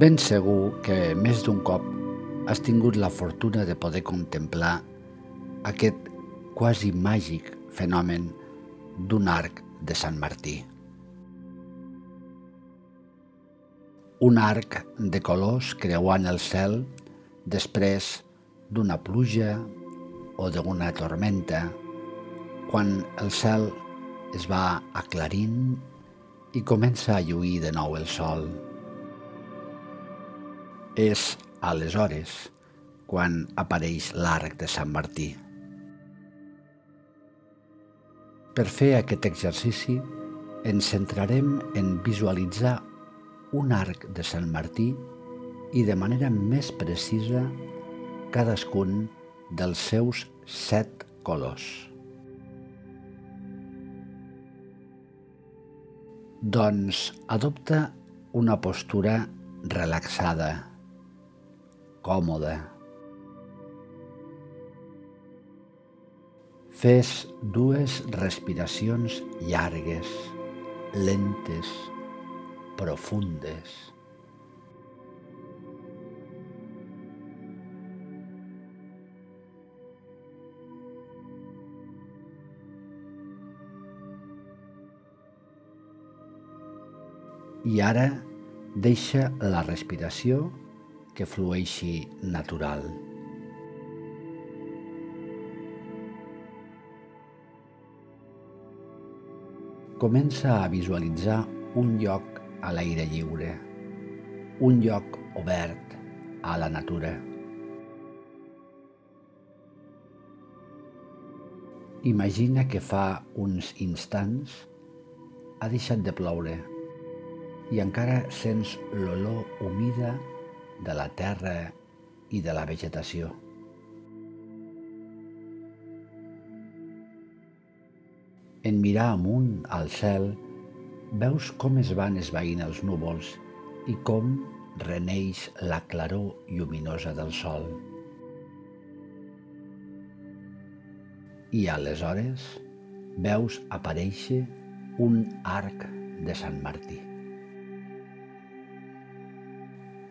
Ben segur que més d'un cop has tingut la fortuna de poder contemplar aquest quasi màgic fenomen d'un arc de Sant Martí. Un arc de colors creuant el cel després d'una pluja o d'una tormenta, quan el cel es va aclarint i comença a lluir de nou el sol. És aleshores quan apareix l'arc de Sant Martí. Per fer aquest exercici ens centrarem en visualitzar un arc de Sant Martí i de manera més precisa cadascun dels seus set colors. Doncs adopta una postura relaxada, còmoda. Fes dues respiracions llargues, lentes, profundes. I ara deixa la respiració que flueixi natural. Comença a visualitzar un lloc a l'aire lliure, un lloc obert a la natura. Imagina que fa uns instants ha deixat de ploure i encara sents l'olor humida de la terra i de la vegetació. En mirar amunt al cel, veus com es van esvaint els núvols i com reneix la claror lluminosa del sol. I aleshores veus aparèixer un arc de Sant Martí.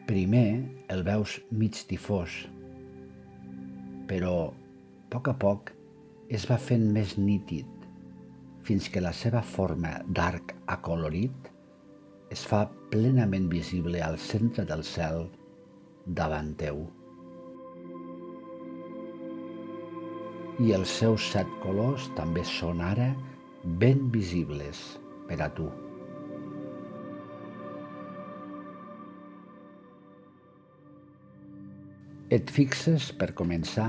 Primer el veus mig difós, però a poc a poc es va fent més nítid fins que la seva forma d'arc acolorit es fa plenament visible al centre del cel davant teu. I els seus set colors també són ara ben visibles per a tu. Et fixes, per començar,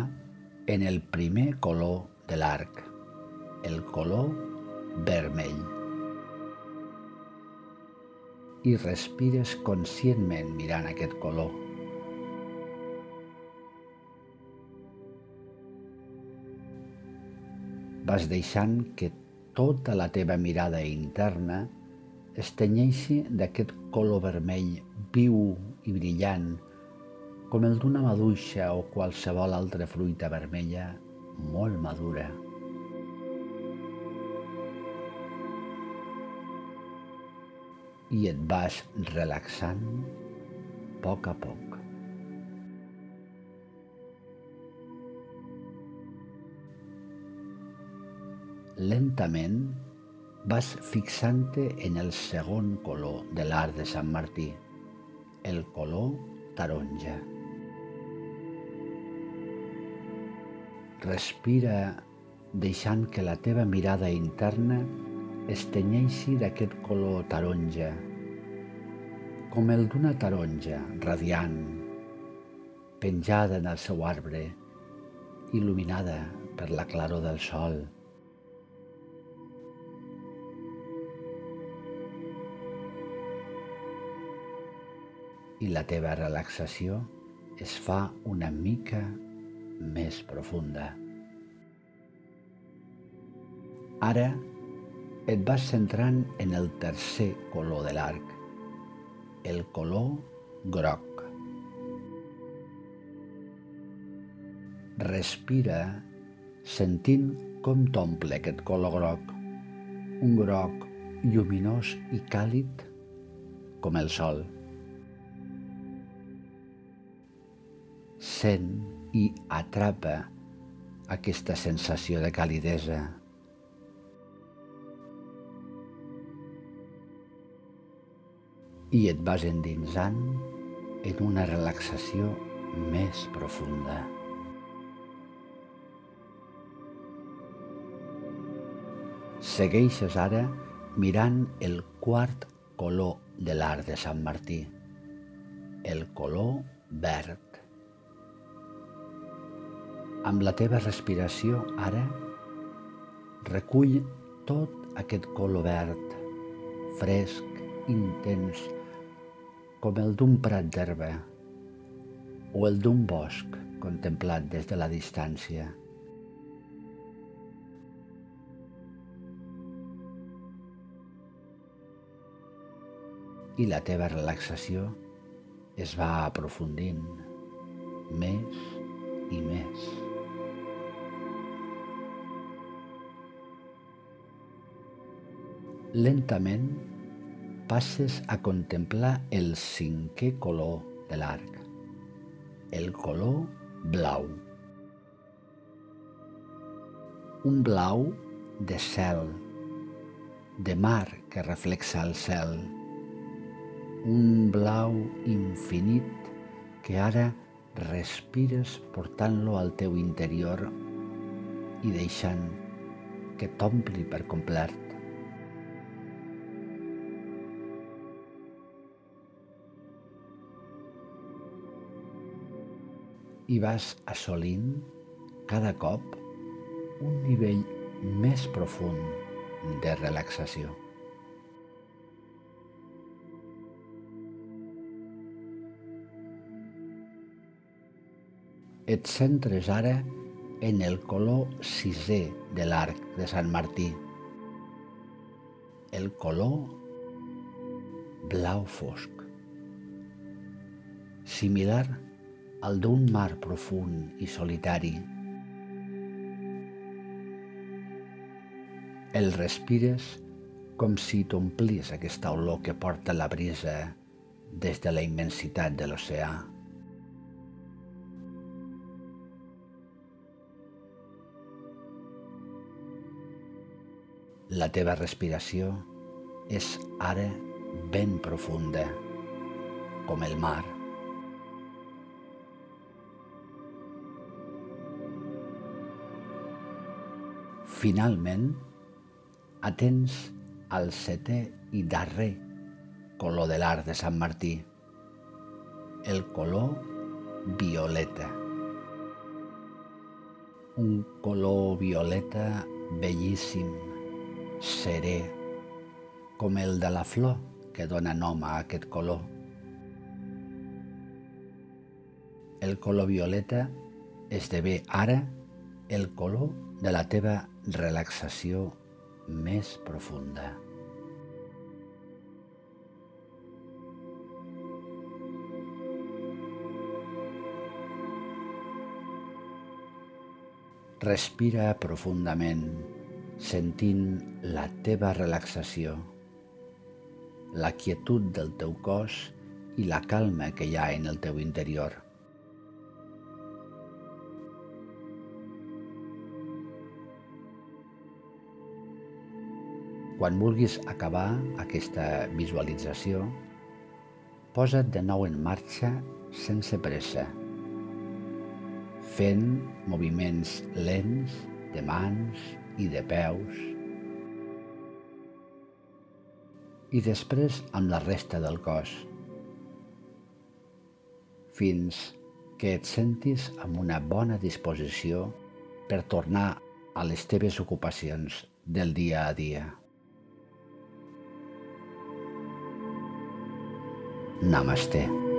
en el primer color de l'arc, el color vermell. I respires conscientment mirant aquest color. Vas deixant que tota la teva mirada interna es tenyeixi d'aquest color vermell viu i brillant com el d'una maduixa o qualsevol altra fruita vermella molt madura. I et vas relaxant a poc a poc. Lentament vas fixant-te en el segon color de l'art de Sant Martí, el color taronja. Respira deixant que la teva mirada interna es tenyeixi d'aquest color taronja, com el d'una taronja radiant, penjada en el seu arbre, il·luminada per la claror del sol. I la teva relaxació es fa una mica més profunda. Ara et vas centrant en el tercer color de l'arc, el color groc. Respira sentint com t'omple aquest color groc, un groc lluminós i càlid com el sol. sent i atrapa aquesta sensació de calidesa. I et vas endinsant en una relaxació més profunda. Segueixes ara mirant el quart color de l'arc de Sant Martí, el color verd. Amb la teva respiració ara recull tot aquest color verd, fresc, intens, com el d'un prat d'herba o el d'un bosc contemplat des de la distància. i la teva relaxació es va aprofundint més i més. Lentament passes a contemplar el cinquè color de l'arc, el color blau. Un blau de cel, de mar que reflexa el cel, un blau infinit que ara respires portant-lo al teu interior i deixant que t'ompli per complet. I vas assolint cada cop un nivell més profund de relaxació. et centres ara en el color sisè de l'arc de Sant Martí, el color blau fosc, similar al d'un mar profund i solitari. El respires com si t'omplís aquesta olor que porta la brisa des de la immensitat de l'oceà. La teva respiració és ara ben profunda, com el mar. Finalment, atens al setè i darrer color de l'art de Sant Martí, el color violeta. Un color violeta bellíssim, serè, com el de la flor que dona nom a aquest color. El color violeta esdevé ara el color de la teva relaxació més profunda. Respira profundament sentint la teva relaxació, la quietud del teu cos i la calma que hi ha en el teu interior. Quan vulguis acabar aquesta visualització, posa't de nou en marxa sense pressa, fent moviments lents de mans, i de peus, i després amb la resta del cos, fins que et sentis amb una bona disposició per tornar a les teves ocupacions del dia a dia. ナマシテ。